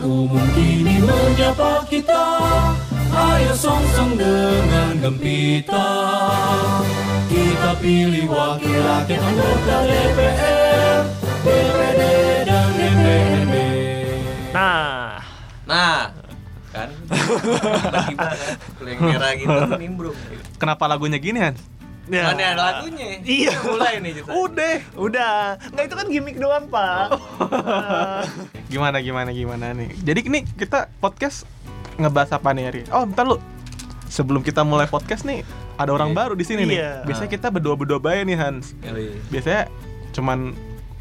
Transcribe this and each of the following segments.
umum kini menyapa kita Ayo song-song dengan gempita Kita pilih wakil rakyat anggota DPR DPD dan DPRD Nah, Nah, kan kan? Kuling merah gitu nimbrung. Kenapa lagunya gini Han? Ya. Mana ada lagunya? Iya. Mulai nih kita. Udah. Udah, nggak itu kan gimmick doang pak. Eh, Gimana gimana gimana nih? Jadi ini kita podcast ngebahas apa nih Ari? Oh, bentar lu. Sebelum kita mulai podcast nih, ada orang Iya. baru di sini nih. Iya. Biasanya kita berdua-berdua bae nih Hans. Yoi. Biasanya cuman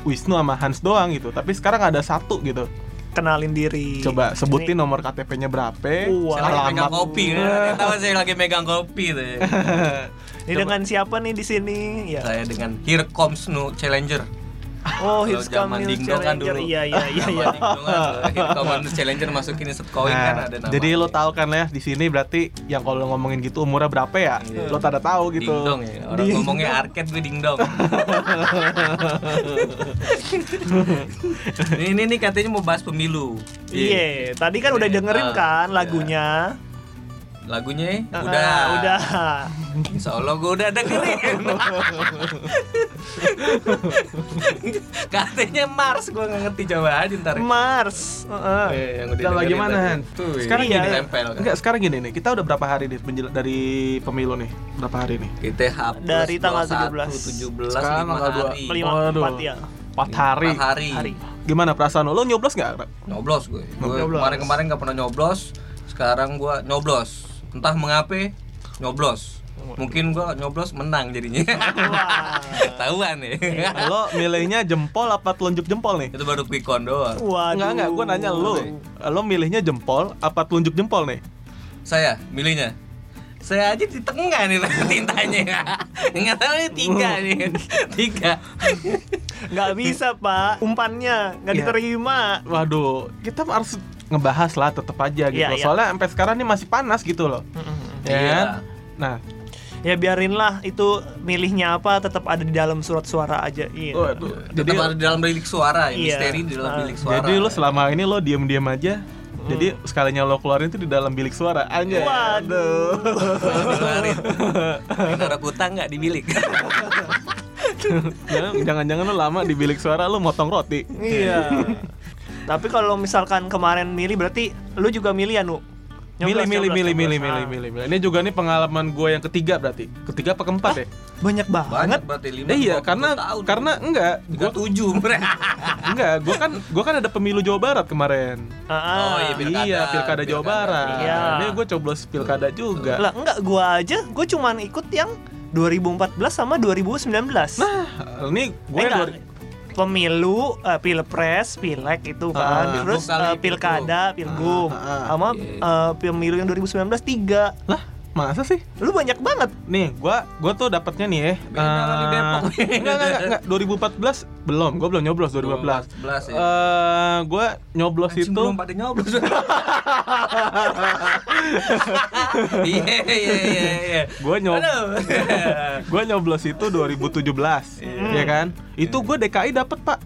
Wisnu sama Hans doang gitu. Tapi sekarang ada satu gitu. kenalin diri. Coba sebutin Ini- nomor KTP-nya berapa? Wah. Saya lagi megang kopi kan. Tahu saya lagi megang kopi tuh. Ini dengan siapa nih di sini? Ya. Saya dengan Here Comes No Challenger. Oh, Kalau hits zaman come new dingdong kan challenger. dulu. Iya, iya, iya, iya. Zaman kan Here Comes Challenger masukin set koin kan Nah, ada nama. jadi lo tahu kan ya di sini berarti yang kalau ngomongin gitu umurnya berapa ya? Iya. Lo tada tahu gitu. Dingdong ya. Orang Dingdong. ngomongnya arcade gue dingdong. ini, ini nih katanya mau bahas pemilu. Iya, tadi kan udah dengerin Ah, kan iya. lagunya. Lagunya Ah, udah. udah. Insya Allah gue udah dengerin. Katanya Mars gue nggak ngerti coba aja ntar. Mars. Heeh. Eh, yang udah bagaimana. Han? Tuh, Sekarang iya, gini, tempel kan. enggak sekarang gini nih. Kita udah berapa hari nih menjel- dari pemilu nih? Berapa hari nih? Kita hapus Dari tanggal 17 Sekarang 17 tanggal 5 dua. hari. Lima Waduh. empat ya. Empat hari. Empat hari. Hari. Gimana perasaan lo? Lo nyoblos nggak? Nyoblos gue. Gue Nyoblos. kemarin-kemarin gak pernah nyoblos. Sekarang gue nyoblos. Entah mengapa nyoblos. Mungkin gue nyoblos menang jadinya. Wah. Tahuan ya. lo milihnya jempol apa telunjuk jempol nih? Itu baru quick count doang. Waduh. Enggak enggak, gue nanya lo. Lo milihnya jempol apa telunjuk jempol nih? Saya milihnya. Saya aja di tengah nih tintanya. Enggak tahu nih tiga nih. Tiga. Nggak bisa pak. Umpannya nggak Iya. diterima. Waduh, kita harus ngebahas lah tetap aja gitu. Iya, iya. Soalnya sampai sekarang nih masih panas gitu loh. Ya Iya. kan? Nah, Ya biarinlah itu milihnya apa tetap ada di dalam surat suara aja. Iya. waduh. Jadi Jadi ada di dalam bilik suara ya, Iya. misteri di dalam Ah. bilik suara. jadi lo selama ini lo diem-diem aja. Jadi sekalinya lo keluarin itu di dalam bilik suara aja. Waduh. Dikeluarin. Naruh utang nggak di bilik. Jangan-jangan lo lama di bilik suara lo motong roti. Iya. Tapi kalau misalkan kemarin milih berarti lu juga milih ya, Nu? Milih, milih, milih, milih, milih, milih, milih. Ini juga nih pengalaman gue yang ketiga berarti. Ketiga apa keempat ya? Banyak banget. Banget berarti lima. Eh, iya, 20 karena tahun. karena enggak, Gua gue tujuh enggak, gue kan gue kan ada pemilu Jawa Barat kemarin. Ah. Oh, iya, pilkada. iya, pilkada Jawa. Barat. Iya. Ini gue coblos pilkada juga. Lah enggak gua aja, gua cuman ikut yang 2014 sama 2019. Nah, ini gue Eh. Pemilu, eh, pilpres, pilek itu kan, Ah, terus pilgub kali, eh, pilkada, pilgub, Ah, ah, sama eh, pemilu yang 2019 tiga. lah masa sih? Lu banyak banget. Nih, gua gua tuh dapatnya nih ya. Beda kali eh, Depok. Enggak, enggak, enggak, enggak. 2014 belum. Gua belum nyoblos 2014. 2014 ya. Eh, gua nyoblos Anjing, itu belum pada nyoblos. Iya iya iya iya. gua nyob gua nyoblos itu 2017. ya kan? Itu gua DKI dapat, Pak.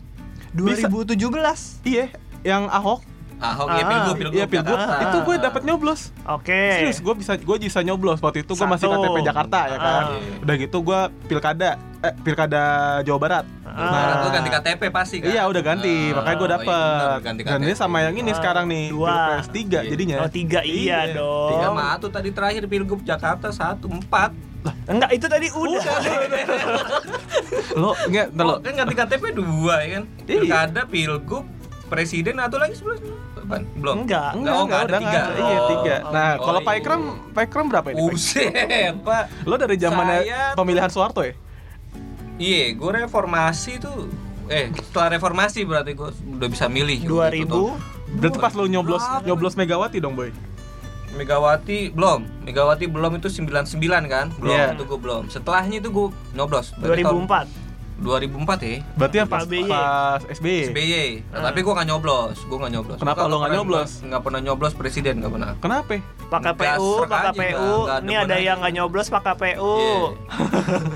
Bisa. 2017. Iya, yang Ahok. Ahok Ah, ya pilgub pilgub. Iya, pilgub. Jakarta. Itu gue dapat nyoblos. Oke. Serius, gue bisa gue bisa nyoblos waktu itu gue masih. KTP Jakarta ya kan. Ah. Udah gitu gue pilkada eh pilkada Jawa Barat. Ah. Nah, itu ganti KTP pasti kan? Iya udah ganti, Ah, makanya gue oh, iya dapet. ganti Dan ini KTP. sama yang ini Ah, sekarang nih, dua. Pilpres tiga Iya. jadinya. Oh tiga iya, Iya. dong. Tiga mah tuh tadi terakhir pilgub Jakarta satu empat. Enggak itu tadi udah. Lo enggak, ntar lo. Oh, kan ganti KTP dua ya kan? Iya. Pilkada, pilgub, presiden atau lagi sebelah Apaan? belum? Enggak. Enggak, oh, enggak, nggak ada udah tiga. ada. Iya, Oh. tiga. Nah, Oh, kalau Pak iya. Ikram, Pak Ikram berapa ini? Pak? Buset, Pak. Lo dari zamannya Saya- pemilihan Soeharto ya? Iya, gue reformasi tuh eh setelah reformasi berarti gue udah bisa milih 2000 gitu. Berarti pas lo nyoblos nyoblos Megawati dong, Boy. Megawati belum Megawati belum itu 99 kan belum Iya. itu gue belum setelahnya itu gue nyoblos Berarti tahun 2004. 2004 ya. Berarti yang pas, Pak BY. pas SBY. SBY. Nah, tapi gua nggak nyoblos, gua nggak nyoblos. Kenapa Gua lo nggak pernah- nyoblos? Nggak pernah nyoblos presiden, nggak pernah. Kenapa? Pak KPU, Pak KPU. Ini ada yang nggak nyoblos Pak KPU.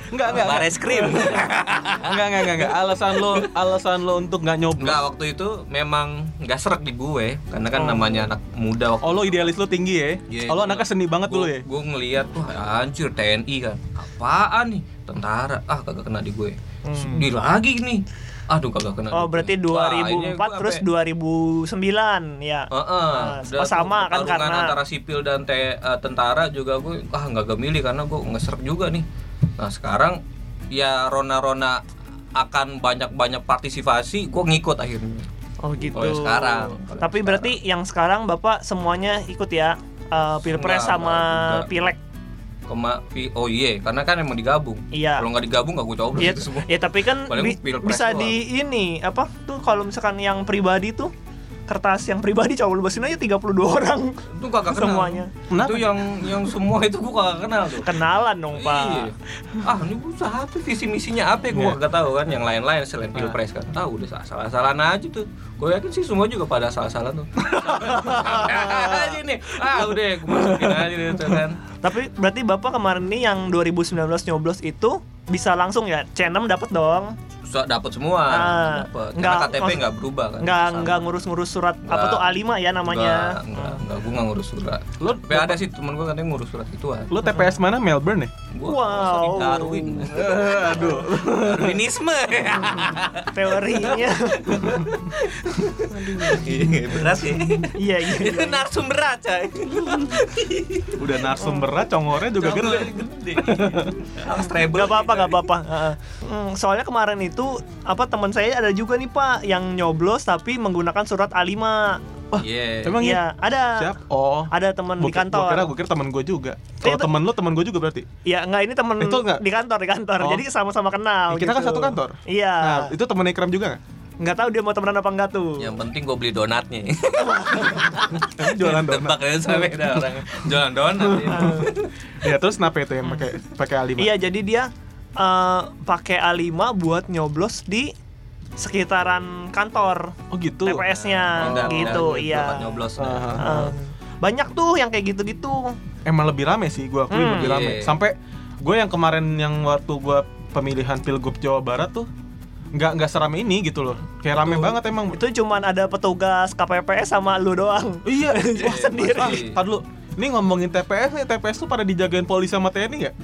Enggak, enggak. Bares krim. Enggak, enggak, enggak, enggak. Alasan lo, alasan lo untuk nggak nyoblos. Enggak, waktu itu memang nggak serak di gue karena kan namanya anak muda waktu Oh, lo idealis lo tinggi ya? Iya, oh, lo iya. anaknya seni banget dulu ya? Gue ngeliat wah anjir TNI kan. Apaan nih? Tentara. Ah kagak kena di gue. Hmm. Di lagi nih. Aduh kagak kena. Oh, berarti gue. Wah, ini 2004 gue terus sampai- 2009 ya. Heeh. Nah, Udah oh, sama kan karena- antara sipil dan te- eh, tentara juga gue ah nggak gak milih karena gue ngeserk juga nih. Nah sekarang ya rona-rona akan banyak-banyak partisipasi, gue ngikut akhirnya. Oh gitu. Oh, ya sekarang. Tapi sekarang. berarti yang sekarang Bapak semuanya ikut ya eh, Pilpres Enggak, sama enggak, enggak. Pileg. Kema pi- oh iya, karena kan emang digabung. Iya. Kalau nggak digabung nggak gue coblos Iya, itu semua. ya tapi kan bi- bisa doang. di ini apa tuh kalau misalkan yang pribadi tuh kertas yang pribadi coblosin aja 32 orang Itu kagak kenal. semuanya. Kenapa? Itu yang yang semua itu gue kagak kenal tuh. Kenalan dong, Pak. Iya. Ah, ini gue apa visi misinya apa gue Iya. kagak tahu kan yang lain-lain selain pilpres kan. Tahu udah salah-salahan aja tuh. Gue yakin sih semua juga pada salah-salah tuh. aja nih. Ah, udah gue masukin aja gitu kan. Tapi berarti Bapak kemarin nih yang 2019 nyoblos itu bisa langsung ya C6 dapat dong. So, dapat semua, Ah, dapat. enggak, Karena KTP nggak berubah kan. Nggak nggak ngurus-ngurus surat apa Nggak. tuh A5 ya namanya. Enggak, enggak, enggak, gue nggak ngurus surat. Lo- Tapi ada sih temen gue katanya ngurus surat ituan. Lo TPS mana? Melbourne ya? Gua Wow. Darwin. Aduh. Darwinisme. Teorinya. Berat ya. iya iya. Itu narasumber aja. Udah narsumbernya congornya juga gede. gede. Harus treble. Gak apa-apa, gak apa-apa. Heeh. Hmm, soalnya kemarin itu apa teman saya ada juga nih Pak yang nyoblos tapi menggunakan surat A5. Iya. Emang iya? Iya, ada. Siap. Oh. Ada teman di kantor. Gua kira, gua kira temen gue juga. Kalau Itu- temen lo, temen gue juga berarti. Iya, enggak ini teman Itu nggak? di kantor, di kantor. Oh. Jadi sama-sama kenal kita kan gitu. satu kantor. Iya. Nah, itu temen Ikram juga nggak? Nggak tahu dia mau temenan apa enggak tuh. Yang penting gue beli donatnya. Jualan donat. Ya sampai ada orang jualan donat. ya. ya terus kenapa itu yang pakai pakai A5? Iya, jadi dia eh, pakai A5 buat nyoblos di sekitaran kantor Oh gitu. TPS-nya Pindah- gitu, pindah iya. nyoblos. Ah. Eh, banyak tuh yang kayak gitu-gitu. Emang lebih rame sih, gua akuin Hmm. lebih rame. Iya. Sampai gue yang kemarin yang waktu gua pemilihan pilgub Jawa Barat tuh nggak nggak serame ini gitu loh. Kayak rame Betul. banget emang. Itu cuman ada petugas KPPS sama lu doang. Iya, Wah, sendiri. Ah, tar dulu. Ini ngomongin TPS nih, TPS tuh pada dijagain polisi sama TNI nggak?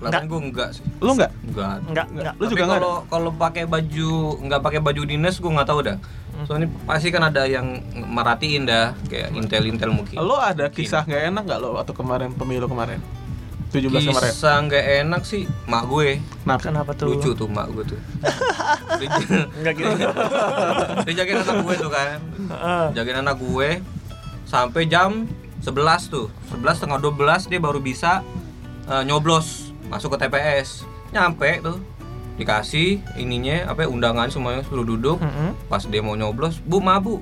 Kelihatannya gue enggak sih. Lu nggak? Enggak. Enggak, enggak. Lu Tapi juga nggak ada? kalau kalau pakai baju nggak pakai baju dinas gue nggak tahu dah. Hmm. Soalnya pasti kan ada yang merhatiin dah kayak intel intel mungkin. Lo ada kisah nggak enak nggak lo waktu kemarin pemilu kemarin? 17 kemarin. Kisah nggak enak sih mak gue. Kenapa? Kenapa tuh? Lucu tuh mak gue tuh. Enggak gitu. Dia jagain anak gue tuh kan. Heeh. Jagain anak gue sampai jam 11 tuh. 11 setengah 12 dia baru bisa eh, nyoblos masuk ke TPS. Nyampe tuh dikasih ininya apa ya, undangan semuanya suruh duduk. Mm-mm. Pas dia mau nyoblos, "Bu, ma, Bu.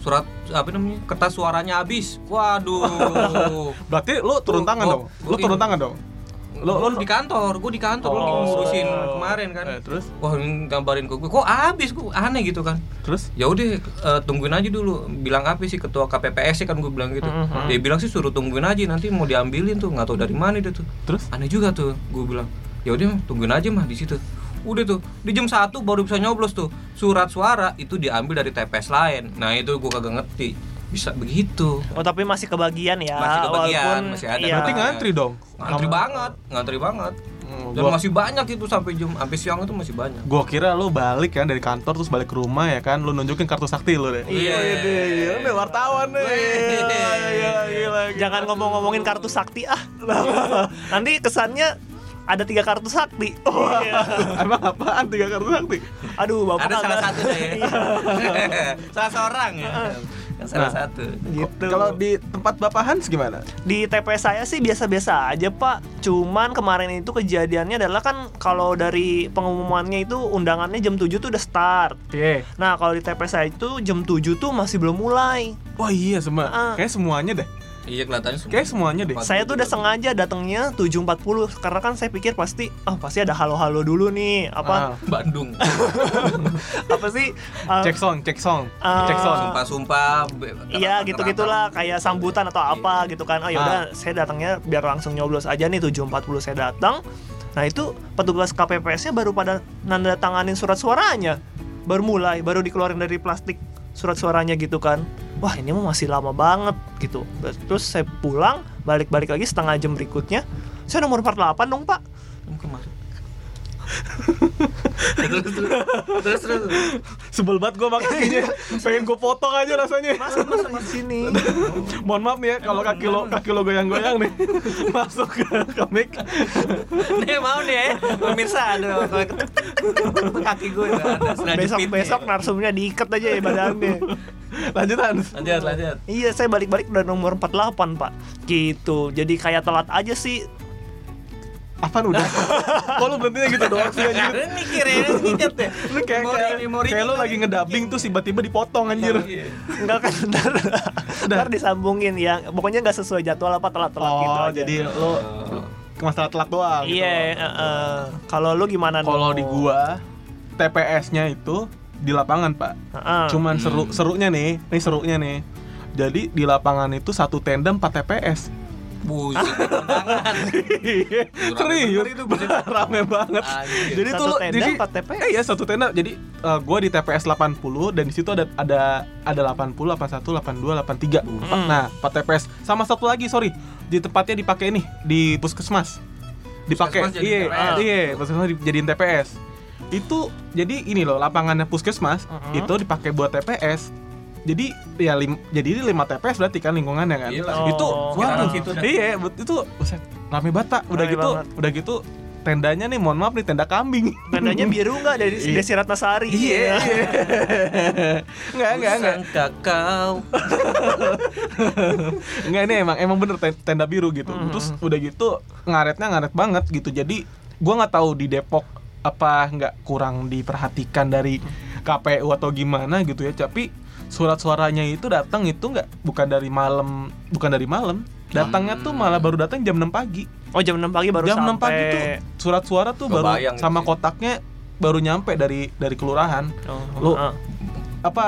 Surat apa namanya? Kertas suaranya habis." Waduh. Berarti lo turun tangan dong. Lo turun tangan dong. Lo Lo lo di kantor, gue di kantor lo Oh. ngurusin kemarin kan. Eh, terus Wah, ini gambarin ke gue, kok habis gue aneh gitu kan. terus Ya udah eh, tungguin aja dulu. Bilang apa sih ketua KPPS sih kan gue bilang gitu. Mhm. Dia bilang sih suruh tungguin aja nanti mau diambilin tuh nggak tahu dari mana dia tuh. terus Aneh juga tuh gue bilang. Ya udah tungguin aja mah di situ. Udah tuh di jam 1 baru bisa nyoblos tuh. Surat suara itu diambil dari TPS lain. Nah, itu gue kagak ngerti. Bisa begitu. Oh, tapi masih kebagian ya. Masih kebagian, walaupun masih ada. iya. berarti ngantri dong. Ngantri banget, ngantri banget. Hmm, Dan gua- masih banyak itu sampai jam sampai siang itu masih banyak. Gua kira lu balik kan dari kantor terus balik ke rumah ya kan lu nunjukin kartu sakti lu deh. Iya. iya, iya, nih wartawan nih. Wih. Gila, gila, gila. Jangan ngomong-ngomongin kartu sakti ah. Nanti kesannya ada tiga kartu sakti. Iya. Emang apaan tiga kartu sakti? Aduh, bapak Ada salah satu deh ya. Salah seorang ya. Salah Nah. satu. gitu. Kalau di tempat Bapak Hans gimana? di TPS saya sih biasa-biasa aja pak cuman kemarin itu kejadiannya adalah kan kalau dari pengumumannya itu undangannya jam 7 tuh udah start Iya. nah kalau di TPS saya itu jam 7 tuh masih belum mulai Wah iya semua. Ah. Kayak semuanya deh. Iya kelihatannya semua. Kayak semuanya deh. Saya tuh udah sengaja datangnya 7.40 karena kan saya pikir pasti oh pasti ada halo-halo dulu nih apa Ah. Bandung. apa sih uh, Cek song, cek song, Ah. cek song. Sumpah-sumpah. Iya ngeraba- gitu gitulah kayak sambutan atau apa gitu kan. Oh ya udah saya datangnya biar langsung nyoblos aja nih 7.40 saya datang. Nah itu petugas KPPS-nya baru pada nanda tanganin surat suaranya. Baru mulai, baru dikeluarin dari plastik surat suaranya gitu kan. Wah ini mah masih lama banget gitu. Terus saya pulang, balik-balik lagi setengah jam berikutnya. Saya nomor 48 dong pak. Terus terus terus terus. Sebel banget gue makanya pengen gue potong aja rasanya. Masuk masuk di sini. Mohon maaf nih ya kalau kaki lo kaki lo goyang-goyang nih masuk ke, mic. Nih mau nih ya, pemirsa aduh kaki gue Besok fitnya. besok narsumnya diikat aja ya badannya. Lanjutan. Lanjut lanjut. Iya, saya balik-balik udah nomor 48, Pak. Gitu. Jadi kayak telat aja sih. Apaan udah? Kok lu berhentinya gitu doang sih anjir? Lu mikir ya, nginget ya. Lu kayak kayak, kayak lu lagi ngedabing tuh tiba-tiba dipotong anjir. Iya. Enggak kan ntar, ntar disambungin ya. Pokoknya nggak sesuai jadwal apa telat-telat gitu Oh, jadi lu masalah telat doang. gitu. Iya, eh, eh. kalau lu gimana Kalau di gua TPS-nya itu di lapangan, Pak. Heeh. Cuman seru serunya nih, nih serunya nih. Jadi di lapangan itu satu tenda 4 TPS. Buset, undangan. Serius itu, rame banget. Anjir. Jadi Satu tuh tenda, jadi, empat TPS? Eh iya satu tenda. Jadi eh, gua di TPS 80 dan di situ ada ada ada 80, 81, 82, 83. Hmm. Nah, 4 TPS. Sama satu lagi, sorry. Di tempatnya dipakai nih di puskesmas. Dipakai. Puskesmas jadi Iya, iya, puskesmas dijadiin TPS. Itu jadi ini loh, lapangannya puskesmas Mhm. itu dipakai buat TPS. Jadi ya lim, jadi ini 5 TPS berarti kan lingkungannya kan. Iya lah. Itu Oh. waduh, situ. Iya, itu buset, rame Pak. Udah Rame gitu, banget. udah gitu tendanya nih mohon maaf nih tenda kambing. Tandanya biru nggak dari Iya. Desi Ratnasari? Iya. Enggak, enggak, enggak. Sangka kau. Enggak ini emang emang bener ten- tenda biru gitu. Mhm. Terus udah gitu ngaretnya ngaret banget gitu. Jadi gua nggak tahu di Depok apa nggak kurang diperhatikan dari KPU atau gimana gitu ya. Tapi surat suaranya itu datang itu nggak bukan dari malam, bukan dari malam. Datangnya tuh malah baru datang jam 6 pagi. Oh jam 6 pagi baru jam sampai. 6 pagi tuh surat suara tuh baru sama sih. kotaknya baru nyampe dari dari kelurahan. Oh, Lu ah. apa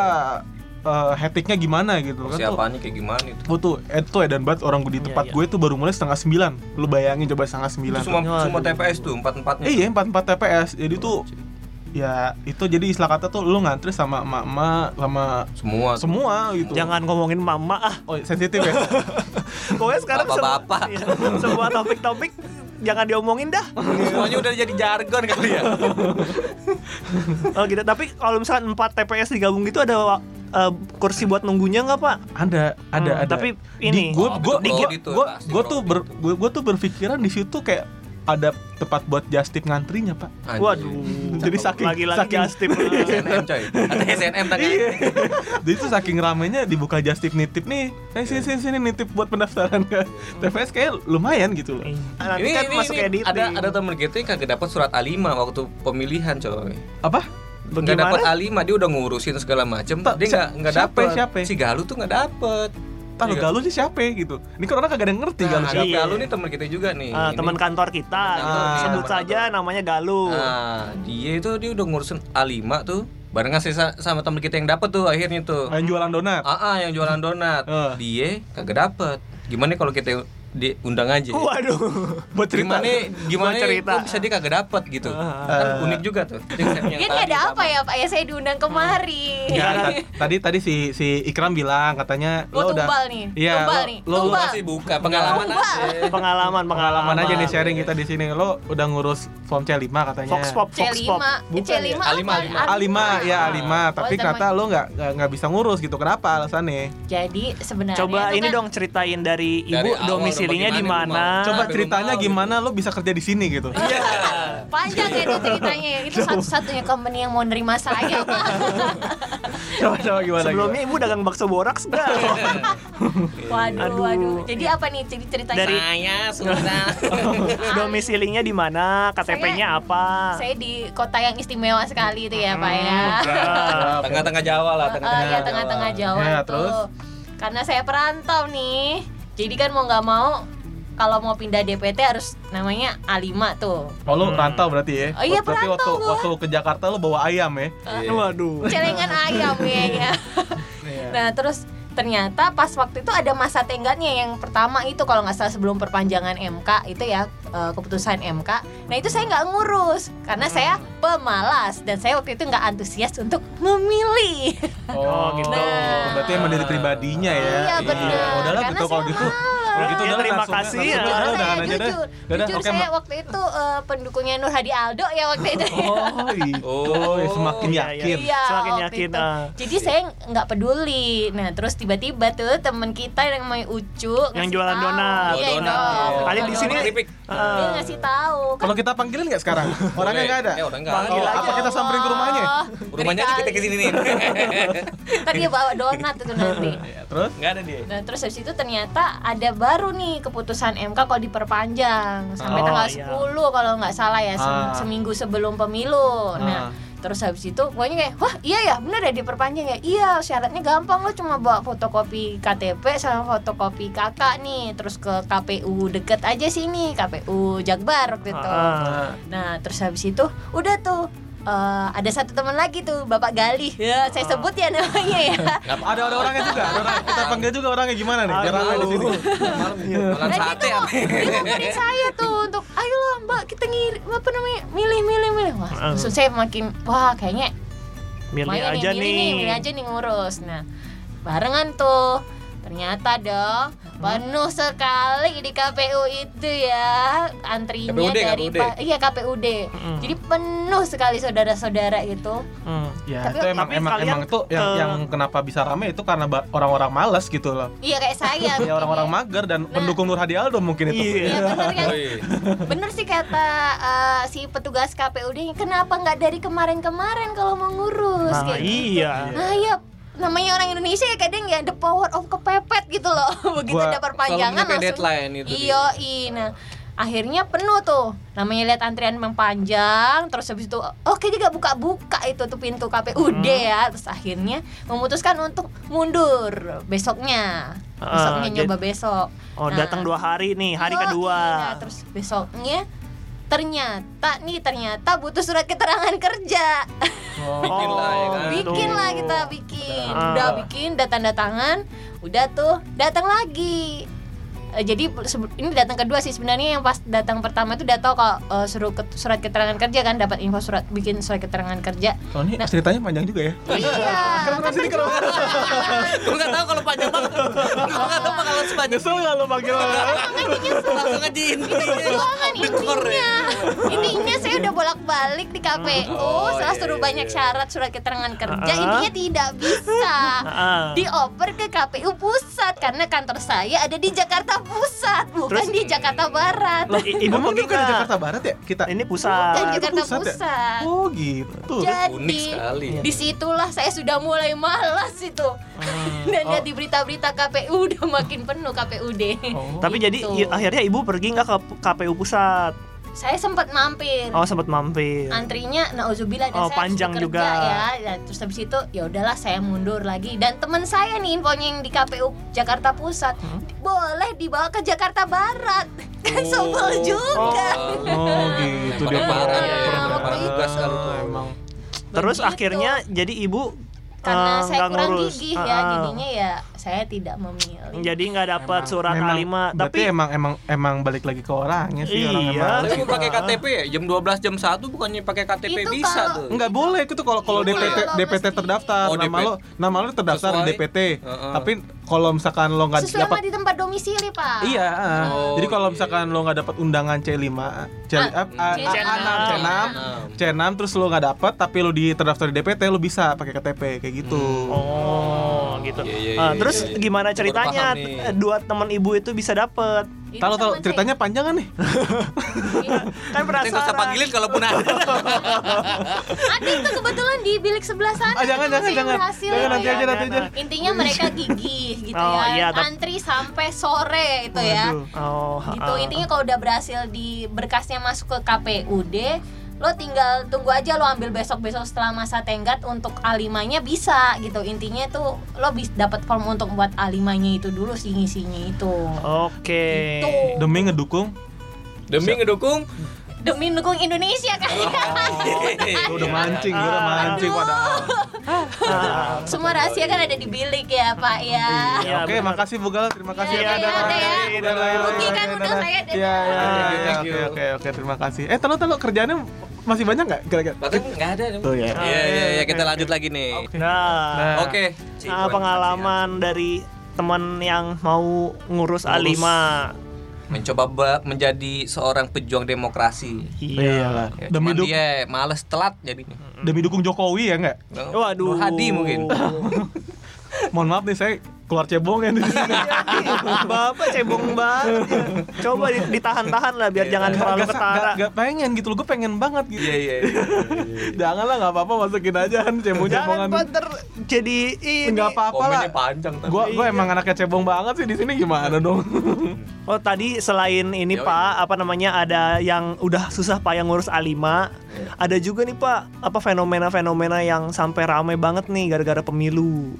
eh hektiknya gimana gitu kan tuh. Kayak gimana itu? Gue tuh, eh, tuh edan banget orang gue di Iya, tempat iya. gue tuh baru mulai setengah sembilan Lu bayangin coba setengah Itu sembilan semua Waduh. semua TPS tuh, empat-empatnya. Eh, Iya, empat-empat TPS Jadi tuh, ya itu jadi istilah kata tuh lu ngantri sama emak-emak Sama Semua. semua gitu Jangan ngomongin mama ah. Oh sensitif ya? Pokoknya sekarang se- Bapak-bapak. iya, semua topik-topik jangan diomongin dah. Semuanya udah jadi jargon kali ya. Oh gitu. Tapi kalau misalkan 4 TPS digabung gitu ada uh, kursi buat nunggunya nggak pak? ada, ada, Hmm, ada tapi ini- gue gue gue gitu, gue tuh ber, gue, gue tuh berpikiran di situ kayak ada tempat buat justip ngantrinya pak Anjir. Waduh. Jadi saking- lagi-lagi saking- justip. SNM coy. Ada SNM tadi. Iya. Jadi tuh saking ramenya dibuka justip nitip nih. Eh sini sini sini nitip buat pendaftaran ke TPS kayak lumayan gitu loh. Nanti Ini, kan ini, masuk ini editing. ada ada temen kita yang kagak dapat surat A5 waktu pemilihan coy. Apa? Bagaimana? dapat A5 dia udah ngurusin segala macem Tak, dia nggak nggak siapa, dapet siapa? si Galuh tuh nggak dapet Tahu Iya. galuh sih siapa gitu. Ini kan orang kagak ada yang ngerti nah, galuh siapa. Iya. Galuh nih teman kita juga nih Ah, Ini- teman kantor kita, Teman gitu. sebut teman saja kantor. namanya Galuh. Nah, dia itu dia udah ngurusin A5 tuh barengan sih sa- sama temen kita yang dapet tuh akhirnya tuh. Main jualan donat. Ah, ah, yang jualan donat. Eh. Dia kagak dapet. Gimana kalau kita diundang aja? Waduh. Buat cerita. Gimana gimana cerita. kok bisa dia kagak dapet gitu. Ah. Kan unik juga tuh. Ini tadi ada apa ya Pak ya saya diundang kemari. Enggak, ta- tadi tadi si si Ikram bilang katanya Oh, lo udah tumbal nih. Iya, Tumbal lo- nih. lo- Tumbal. sih buka pengalaman Tumbal. aja. Pengalaman, pengalaman aja nih sharing kita di sini. Lo udah ngurus form C5 katanya. Fox Pop, Fox C5, Pop. C5 A5, apa? A5. A5 ya A5, tapi kata lo nggak nggak nggak bisa ngurus gitu. Kenapa alasannya? Jadi sebenarnya Coba ini kan- dong ceritain dari ibu awal domisilinya di mana. Coba ceritanya gimana lo bisa kerja di sini gitu. Iya. panjang ya itu ceritanya ya. Itu satu-satunya company yang mau nerima saya, Pak. coba coba gimana? Sebelumnya ibu dagang bakso boraks enggak? Waduh, Aduh. waduh. Jadi apa nih jadi ceritanya? Dari- Saya sudah. domisilinya di mana? KTP-nya apa? Saya di kota yang istimewa sekali itu ya, Pak ya. Ah, Tengah-tengah Jawa lah, Oh, tengah-tengah ya tengah-tengah Jawa Ya, terus? Karena saya perantau nih. Jadi kan mau nggak mau kalau mau pindah DPT harus namanya A5 tuh. Oh lu Hmm. rantau berarti ya? Oh iya, berarti waktu, gua. waktu ke Jakarta lu bawa ayam ya? Iya. Waduh. Celengan ayam kayaknya. Iya. Nah terus ternyata pas waktu itu ada masa tenggatnya yang pertama itu kalau nggak salah sebelum perpanjangan MK itu ya eh, keputusan MK. Nah itu saya nggak ngurus karena saya pemalas dan saya waktu itu nggak antusias untuk memilih. Oh, gitu. Nah. Berarti emang dari pribadinya ya? Iya, benar. Udahlah Karena gitu kalau saya gitu. malas. Kalau gitu Ya, udah terima langsung, kasih langsung ya. aja, deh. Udah, jujur oke, saya waktu itu eh, pendukungnya Nur Hadi Aldo ya waktu itu. Oh. Oh. semakin Iya, yakin. Iya, Semakin waktu yakin, ah. Jadi saya nggak peduli. Nah, terus tiba-tiba tuh temen kita yang namanya Ucu Yang jualan tahu. donat. Iya, Oh, donat, dong. iya. Kali di sini Keripik. dia Ah. ngasih tahu. Kan Kalau kita panggilin nggak sekarang? Orangnya nggak ada. Eh, orang nggak Panggil ada. Oh, apa kita samperin ke rumahnya? Rumahnya kita ngeri ke sini nih. kali. Kan dia bawa donat itu nanti. Terus? Nggak ada dia. Nah terus habis itu ternyata ada baru nih keputusan MK kalau diperpanjang sampai Oh, tanggal iya. 10 kalau nggak salah ya Ah. seminggu sebelum pemilu. Nah Ah. terus habis itu pokoknya kayak wah iya ya bener ya diperpanjang ya iya syaratnya gampang lo cuma bawa fotokopi KTP sama fotokopi kakak nih terus ke KPU deket aja sini KPU Jakbar waktu itu. Ah. Nah terus habis itu udah tuh eh, ada satu teman lagi tuh Bapak Galih ya saya sebut ya namanya ya. Ada ada orangnya juga. Ada orang, kita panggil juga orangnya gimana nih? Biar ramai di sini. Malam malam Dan sate itu apa? dia ngomongin saya tuh untuk ayolah mbak kita ngirim apa namanya milih milih milih wah Ah. maksud saya makin wah kayaknya Milih aja nih, milih nih milih aja nih ngurus nah barengan tuh ternyata dong penuh sekali di KPU itu ya antrinya KPUD, dari KPUD. pa- iya KPUD Mm. jadi penuh sekali saudara-saudara itu Hmm. Ya, Tapi- itu emang tapi emang kalian emang itu yang ke- yang kenapa bisa rame itu karena orang-orang malas gitu loh. iya kayak saya Ya mungkin orang-orang ya. mager dan Nah. pendukung Nur Hadi Aldo mungkin itu. Iya. Iya bener kan Oh, iya. Bener sih kata uh, si petugas KPUD Kenapa nggak dari kemarin-kemarin kalau mau ngurus Nah, kayak gitu. iya. Nah iya namanya orang Indonesia ya kadang ya the power of gitu loh Begitu Gua ada perpanjangan langsung deadline itu dia. Iya Nah akhirnya penuh tuh namanya lihat antrian memang panjang terus habis itu oke juga buka-buka itu tuh pintu KPUD Hmm. ya terus akhirnya memutuskan untuk mundur besoknya Ah, besoknya jadi- nyoba besok Oh, Nah, datang dua hari nih, hari Yoi, kedua. Nah, terus besoknya ternyata nih ternyata butuh surat keterangan kerja. Bikin lah ya kan. bikin lah kita bikin. Ah. Udah bikin udah tanda tangan, udah tuh datang lagi. Eh, jadi ini datang kedua sih sebenarnya yang pas datang pertama itu udah tahu kalau eh, suruh ket- surat keterangan kerja kan dapat info surat bikin surat keterangan kerja. Oh, ini Nah. ceritanya panjang juga ya. Iya. Kenapa sini kenapa? Gue nggak tahu kalau panjang banget. Gue nggak tahu bakalan sepanjang. Nyesel nggak lo panggil? Langsung aja ini. Perjuangan intinya intinya saya udah bolak balik di KPU Oh, setelah iya, suruh iya, banyak iya. syarat surat keterangan kerja Ah. intinya tidak bisa Ah. dioper ke KPU pusat karena kantor saya ada di Jakarta Pusat bukan Terus- di Jakarta Barat Loh, ibu Emang bukan di? Jakarta Barat ya? Kita. Ini bukan pusat. Jakarta pusat ya? Pusat Oh gitu. jadi Unik sekali. di situlah saya sudah mulai malas itu dan lihat di berita-berita KPU udah makin penuh KPUD Oh. Tapi jadi Gitu. i- akhirnya ibu pergi nggak ke KPU pusat? Saya sempat mampir Oh, sempat mampir. antrinya nauzubillah dan Oh, saya panjang juga. ya dan terus habis itu ya udahlah saya mundur lagi dan teman saya nih infonya yang di KPU Jakarta Pusat Hmm? boleh dibawa ke Jakarta Barat kan Oh. sebel juga Oh gitu dia Parah, parah. ya, ya. Nah, waktu Parah itu. Terus Begitu. akhirnya jadi ibu karena eh, saya nggak kurang ngurus. gigih Ah, ya jadinya ya saya tidak memilih Jadi nggak dapat Emang- surat memang- A5, berarti tapi emang emang emang balik lagi ke orangnya sih orang Iya. emang. Tapi mau pakai KTP ya jam 12 jam 1 bukannya pakai KTP Itu bisa kalau- tuh. Enggak boleh itu kalau kalau Nggak DPT. DPT terdaftar Oh, nama DPT. lo nama lo terdaftar di Sesuai. DPT. Heeh. Tapi kalau misalkan lo nggak sesuai dapat di tempat domisili pak Iya, ah. Oh, jadi kalau iya. misalkan lo nggak dapat undangan C5, C, Ah, ah, ah, C6. A6, C6, C6, terus lo nggak dapat tapi lo di terdaftar di DPT lo bisa pakai KTP kayak gitu. Oh, gitu. Iya, iya, Ah, iya, terus iya. gimana ceritanya dua teman ibu itu bisa dapet? Tahu tahu ceritanya panjang kan nih? Kan Kita nggak usah penasaran. panggilin kalaupun ada. ada itu kebetulan di bilik sebelah sana Ah, jangan, jangan, jangan. berhasil Jangan, ya. nanti aja, nanti aja. intinya mereka gigih gitu Oh, ya iya, antri sampai sore itu ya. Oh, gitu ah. intinya kalau udah berhasil di berkasnya masuk ke KPUD lo tinggal tunggu aja lo ambil besok-besok setelah masa tenggat untuk A5-nya bisa gitu. Intinya tuh lo bisa dapat form untuk buat A5-nya itu dulu sih ngisinya itu. Oke. Itu Demi ngedukung Demi ngedukung demi dukung Indonesia kan. Lu udah mancing, lu udah mancing padahal. Ah, Semua rahasia kan ada di bilik ya, Pak ya. Iya, Oke, benar. makasih Bu Gal, terima kasih Iya, ya. iya, iya, iya. Dadah, dadah, Rugi kan udah saya. Iya, iya, iya, thank oke, oke, oke, terima kasih. Eh, telo telo kerjaannya masih banyak nggak kira-kira? Bahkan nggak ada Oh ya. Iya iya iya kita lanjut lagi nih Nah, Nah. Oke nah, pengalaman dari teman yang mau ngurus A5. Mencoba ba- menjadi seorang pejuang demokrasi Iya. lah. Ya, Demi, dia males telat jadinya demi dukung Jokowi ya nggak? Waduh. Nur Hadi mungkin Mohon maaf nih saya keluar cebongnya di sini. Bapak cebong banget. ya. Coba di- ditahan-tahan lah biar jangan terlalu ketara. gak, gak pengen gitu loh, gue pengen banget gitu. Iya iya Jangan lah, nggak apa-apa masukin aja kan Jangan cebong-cebongan. banter jadi ini. Nggak apa-apa lah. Panjang Gue gue emang anaknya cebong banget sih di sini gimana dong? Oh tadi selain ini Yoi. Pak, apa namanya ada yang udah susah Pak yang ngurus A5 Ada juga nih Pak, apa fenomena-fenomena yang sampai rame banget nih gara-gara pemilu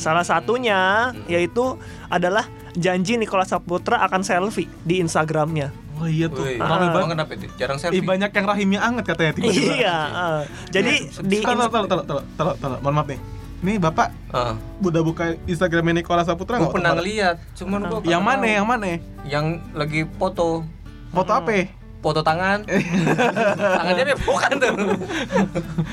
Salah satunya yaitu adalah janji Nikola Saputra akan selfie di Instagramnya Oh iya tuh, Wih, Ah. banget. Kenapa itu? Jarang Ih, selfie banyak yang rahimnya anget katanya tiba-tiba. Iya, eh. jadi di Tolong, tolong, tolong, tolong, tolong, mohon maaf nih. Nih bapak Ah, udah buka Instagramnya Nikola Saputra Gua nggak? pernah Bapak? ngeliat Cuman gua Yang mana? Yang mana? Yang lagi foto Foto apa? Foto tangan tangannya dia bukan tuh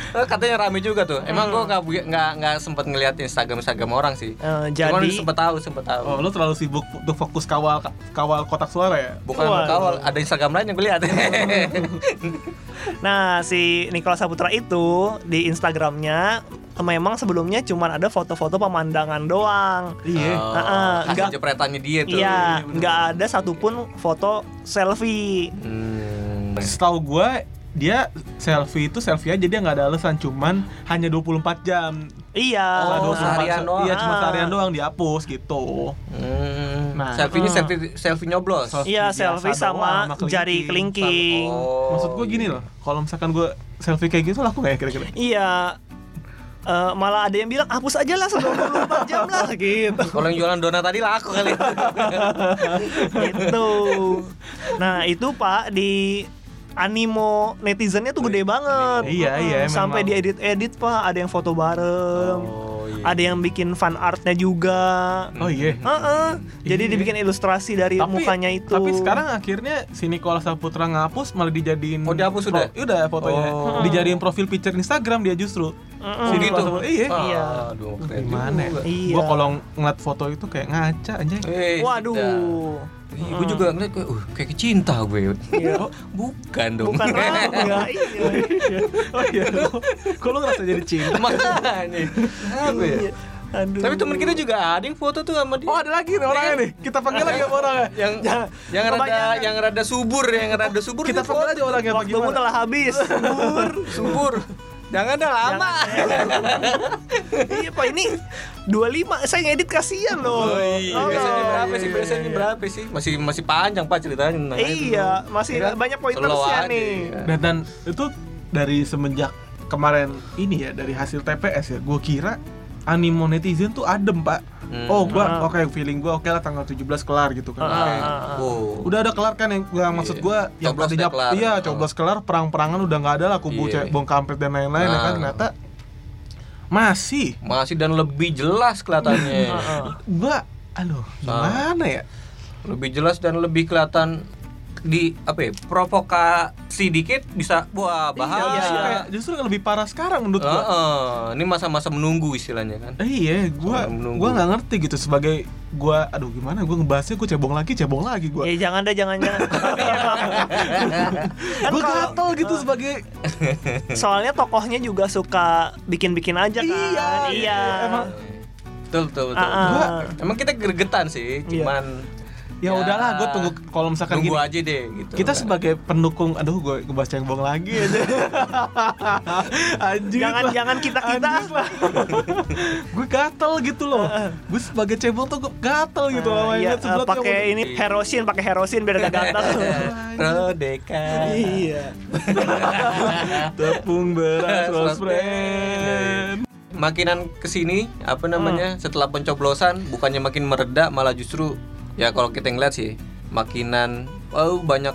Eh, katanya rame juga tuh emang gua nggak nggak nggak sempet ngeliat instagram instagram orang sih Eh, cuman jadi sempet tahu sempet tahu Oh, lu terlalu sibuk untuk fokus kawal kawal kotak suara ya? bukan kawal ada instagram lain yang gue lihat Nah, si Nikola Saputra itu di Instagramnya memang sebelumnya cuma ada foto-foto pemandangan doang. Iya. Oh, Heeh, hasil nggak- jepretannya dia tuh Iya, nggak ada satupun foto selfie. Hmm. Setahu gua dia selfie itu selfie aja dia nggak ada alasan cuman hanya 24 jam. Iya. Oh, 24 seharian doang. Iya, cuma seharian doang dihapus gitu. Hmm. Nah. selfie ini Hmm. selfie selfie nyoblos Selfie Iya, selfie sama sama kelingking. jari kelingking. Oh, Maksud gua gini loh, kalau misalkan gua selfie kayak gitu laku nggak ya kira-kira? Iya. Eh, malah ada yang bilang hapus aja lah sebelum 24 jam lah gitu. kalau yang jualan donat tadi laku kali gitu. Nah, itu Pak di animo netizennya tuh gede banget. Iya, iya, Mm, Sampai memang. diedit-edit Pak, ada yang foto bareng. oh, iya. Ada yang bikin fan artnya juga. Oh iya. Heeh. Jadi Iya. dibikin ilustrasi dari mukanya itu. Tapi sekarang akhirnya si Nikola Saputra ngapus malah dijadiin Oh, dihapus pro- udah? Udah fotonya. Oh. Dijadiin profil picture Instagram dia justru. Mm-mm. Oh, Si gitu? Saputra- Iya. Iya. Aduh, keren Gimana ya? Iya. Gua kalau ngeliat foto itu kayak ngaca anjay. Eh, Waduh. Ih, gue juga ngeliat kayak, uh, kayak cinta gue. Iya. Oh, bukan dong. Bukan enggak, iya. oh iya. Kok lu ngerasa jadi cinta? Makanya. Apa ya? Iya. Aduh. Tapi temen kita juga ada yang foto tuh sama dia. Oh ada lagi nih orangnya nih. Kita panggil lagi orangnya. yang yang rada kebanyakan. yang rada subur, yang rada subur. Kita panggil aja orangnya waktumu gimana? telah habis. subur, subur. Jangan dah lama. iya, Pak, ini 25 saya ngedit kasihan loh. Oh, iya. Oh, Biasanya iya, berapa iya, sih? iya, Biasanya iya. berapa sih? Masih masih panjang Pak ceritanya. Nah, itu. Iya, masih Ya banyak pointersnya nih. ya. Dan, dan itu dari semenjak kemarin ini ya dari hasil TPS ya, gue kira animo netizen tuh adem pak. Hmm. Oh gua Ah. oke feeling gua oke lah tanggal 17 kelar gitu kan. Ah, Oke. ah. Oh. Udah ada kelar kan yang, yang maksud Iya. gua yang Coblos tadinya udah kelar. iya Oh. coblos kelar perang-perangan udah nggak ada lah kubu Iya. cek bong kampret dan lain-lain ya kan ternyata masih Masih dan lebih jelas kelihatannya. Gua aduh gimana ya lebih jelas dan lebih kelihatan di apa ya provokasi dikit bisa wah Iya, bahaya justru, kayak, justru lebih parah sekarang menurut gua Heeh, ini masa-masa menunggu istilahnya kan Eh, iya, gua gua nggak ngerti gitu sebagai gua aduh gimana gua ngebahasnya gua cebong lagi cebong lagi gua. Ya jangan deh, jangan jangan. Kan gua gatel gitu sebagai soalnya tokohnya juga suka bikin-bikin aja kan. Iya, iya. emang betul betul betul Ah, ah. Gua- emang kita gregetan sih Iya. Cuman ya udahlah gue tunggu kalau misalkan Tunggu gini aja deh gitu. kita sebagai pendukung aduh gue ngebahas cembong lagi aja anjing Jangan lah. jangan kita kita. Lah gue gatel gitu loh gue sebagai cembong tuh gue gatel gitu loh Iya, Ingat sebelah eh, pakai ini herosin, pakai herosin biar gak gatal. Rodeka. iya. tepung beras rose brand Makinan ke sini apa namanya Hmm. setelah pencoblosan bukannya makin mereda malah justru ya kalau kita ngeliat sih makinan oh banyak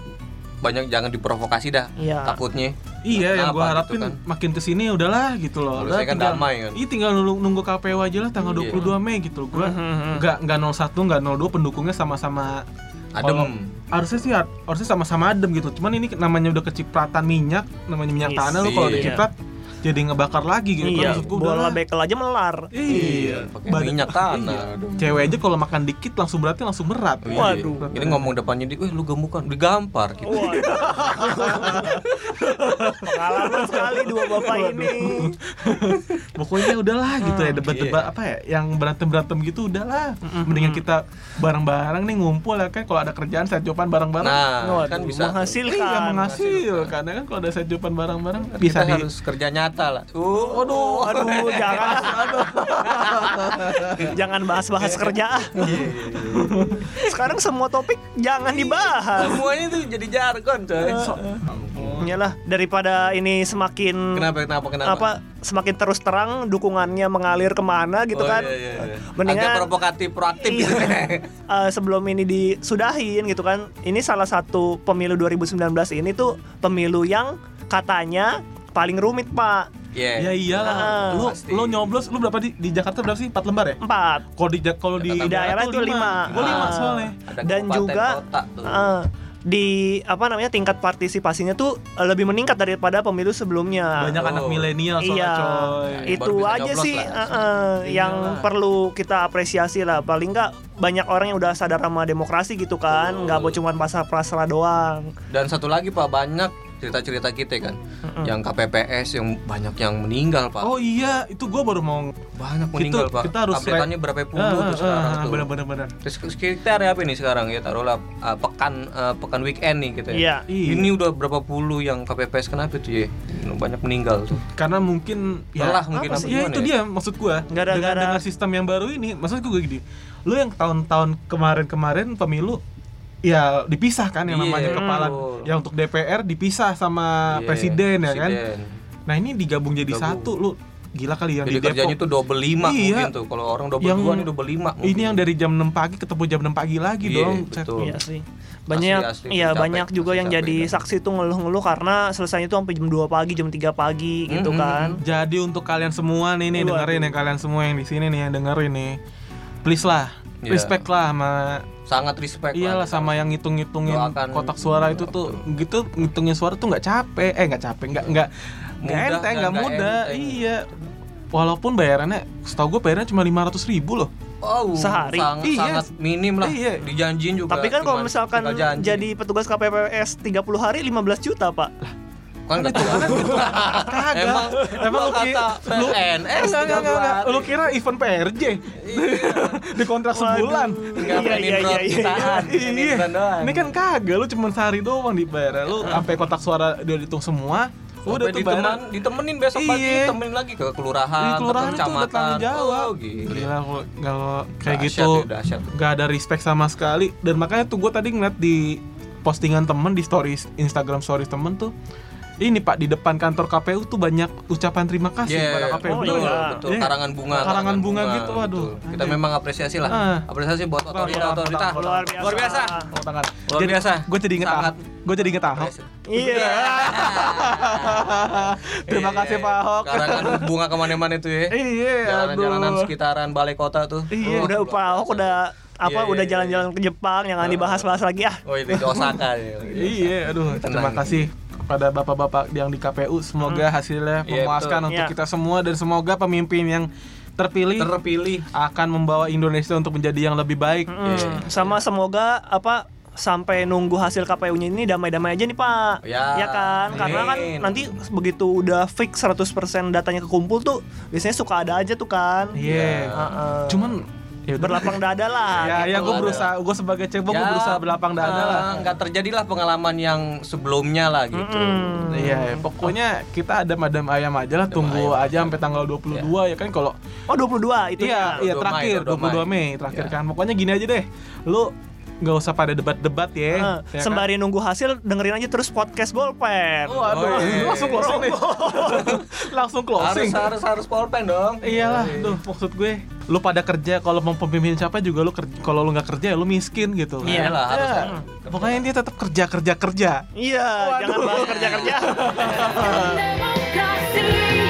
banyak jangan diprovokasi dah Iya. takutnya Iya, yang gue Kenapa harapin gitu kan? makin ke sini udahlah gitu loh. Kalau Udah saya kan tinggal- damai kan. Iya, tinggal nunggu, nunggu KPU aja lah tanggal Iya. 22 Mei gitu. Gue Mhm. nggak nggak 01 nggak 02 pendukungnya sama-sama adem Kalau- harusnya sih har- harusnya sama-sama adem gitu. Cuman ini namanya udah kecipratan minyak, namanya minyak Yes. tanah lu kalau Iya. Jadi ngebakar lagi gitu. Iya, Maksud gua bola udahlah. bekel aja melar. Iya, pakai Badan- minyak tanah Iya. Cewek aja kalau makan dikit langsung berarti langsung berat. Iya. Waduh. Ini ngomong depannya di, wih lu gemukan, digampar gitu. Wah. Pengalaman sekali dua bapak ini. Pokoknya udahlah gitu ya Hmm, debat-debat iya. apa ya yang berantem-berantem gitu udahlah. Mendingan kita bareng-bareng nih ngumpul ya kan kalau ada kerjaan saya jopan bareng-bareng. Nah, Waduh, kan bisa. menghasilkan. Iya menghasilkan ya kan kalau ada sejupan bareng-bareng Kita bisa di harus kerja nyata lah. Uh, Aduh, aduh, jangan, aduh. jangan bahas-bahas kerja. ah. Sekarang semua topik jangan dibahas. Semuanya tuh jadi jargon, coy. Iyalah, daripada ini semakin Kenapa kenapa kenapa? apa semakin terus terang dukungannya mengalir ke mana gitu Oh, kan. iya, iya, iya. Mendingan- Agak provokatif, proaktif Iya. gitu. Eh, sebelum ini disudahin gitu kan. Ini salah satu pemilu 2019 ini tuh pemilu yang katanya paling rumit, Pak. Iya. Ya iyalah. Ah, lu pasti. lu nyoblos lu berapa di, di Jakarta berapa sih? 4 lembar ya? Empat. Kalau di kalau di, Di daerah itu lima. Gua 5 Ah. soalnya. Ada Dan juga kota tuh. eh, di apa namanya tingkat partisipasinya tuh eh, lebih meningkat daripada pemilu sebelumnya. Banyak anak Oh. milenial soalnya Iya, coy. itu aja sih lah. eh, yang Iyalah. perlu kita apresiasi lah. Paling nggak banyak orang yang udah sadar sama demokrasi gitu kan, nggak mau cuma pasar pasrah doang. Dan satu lagi Pak, banyak cerita-cerita kita kan. Yang KPPS yang banyak yang meninggal, Pak. Oh iya, itu gua baru mau Banyak meninggal, Pak. kita harus Update-annya berapa puluh Ah, tuh ah, sekarang ah, tuh. bener bener bener. Terus sekitar apa ini sekarang ya taruhlah uh, pekan uh, pekan weekend nih gitu ya. Iya. Iya. Ini udah berapa puluh yang KPPS kenapa tuh ya? Banyak meninggal tuh. Karena mungkin ya Lelah mungkin apa apa sih? Ya itu dia maksud gua. Gara-gara- Dengan, dengan sistem yang baru ini, maksud gua gini. Lu yang tahun-tahun kemarin-kemarin pemilu ya dipisah kan yang Iya, namanya kepala betul. yang untuk DPR dipisah sama Iya, presiden ya kan. presiden. Nah, ini digabung jadi Gabung. satu lu gila kali yang Jadi di Depok. kerjanya tuh double lima Iya. mungkin tuh. Kalau orang double Yang- dua nih double lima. Ini yang dari jam 6 pagi ketemu jam 6 pagi lagi Iya, dong. betul. Iya sih. Banyak asli, iya capek, banyak juga asli yang capek jadi kan. saksi tuh ngeluh-ngeluh karena selesainya tuh sampai jam 2 pagi, jam 3 pagi gitu Mhm. kan. Jadi untuk kalian semua nih nih dengerin ya kalian semua yang di sini nih yang dengerin nih. Please lah, Iya. respect lah sama Sangat respect. Iyalah lah. sama yang ngitung-ngitungin kotak suara itu tuh gitu ngitungin suara tuh nggak capek eh nggak capek nggak nggak nggak enteng nggak mudah enteng. iya walaupun bayarannya setahu gue bayarannya cuma 500 ribu loh Oh, Sehari? Sangat, Iya. sangat minim lah. Iya. Dijanjiin juga. Tapi kan kalau misalkan jadi petugas KPPS 30 hari 15 juta, Pak. Kan nggak tahu. kagak. Emang emang lu kata lu PNS enggak enggak enggak, enggak. 30 lu kira event PRJ di kontrak sebulan? Iya, iya, iya, iya. iya. ini kan kagak lu cuma sehari doang dibayar lu sampai kotak suara dia dihitung semua udah tuh ditemen, bayar ditemenin besok pagi, Iya. temenin lagi ke kelurahan, di ke kelurahan udah kecamatan. jawab. Oh, gila. gila kalau kayak gitu ya, nggak ada respect sama sekali. Dan makanya tuh gue tadi ngeliat di postingan temen di stories Instagram stories temen tuh ini pak di depan kantor KPU tuh banyak ucapan terima kasih Iya, kepada KPU Oh, betul, iya. betul. Iya. Karangan bunga, Karangan bunga gitu, waduh. betul. Kita Anjir. memang apresiasi lah. Ah. Apresiasi buat otorita, otorita. Luar biasa. Luar biasa. Luar biasa. Gue jadi inget Sangat. Ahok. Gue jadi inget Ahok. Iya. Terima Iya, kasih Pak Ahok. Karangan bunga ke mana-mana tuh ya. Iya, Jalanan-jalanan sekitaran balai kota tuh. Iya. Oh, udah Pak Ahok udah apa Iya, iya, udah iya. jalan-jalan ke Jepang jangan dibahas-bahas lagi ah. Oh itu di Osaka ya. Iya, aduh. Terima kasih kepada bapak-bapak yang di KPU. Semoga hasilnya Iya, memuaskan betul. untuk Iya. kita semua dan semoga pemimpin yang terpilih Terpilih. akan membawa Indonesia untuk menjadi yang lebih baik. Hmm, Iya. sama semoga apa sampai nunggu hasil KPU-nya ini damai-damai aja nih Pak. Ya, kan? Karena kan amin. nanti begitu udah fix 100% datanya kekumpul tuh biasanya suka ada aja tuh kan. Iya. Heeh. Cuman Ya udah. berlapang dada lah. ya gitu. ya gue berusaha gue sebagai cebong gue berusaha berlapang dada eh, lah nggak terjadilah pengalaman yang sebelumnya lah gitu Mm-mm. Iya, pokoknya kita ada madam ayam aja lah, tunggu ayam aja sampai tanggal 22 ya kan kalau Oh 22 itu iya, iya 22 terakhir Mei, 22 Mei, terakhir Iya. kan. Pokoknya gini aja deh. Lu nggak usah pada debat-debat ya. Eh, ya kan? sembari nunggu hasil dengerin aja terus podcast bolpen. Oh, aduh, Oh, iya. langsung closing nih. langsung harus closing. harus harus polpen dong Iyalah, duh maksud gue lu pada kerja kalau mau pemimpin siapa juga lu kerja kalau lu nggak kerja ya lu miskin gitu. Iya. Iyalah, harus Ya, pokoknya dia tetap kerja kerja kerja. Iya, jangan bahas kerja-kerja. Never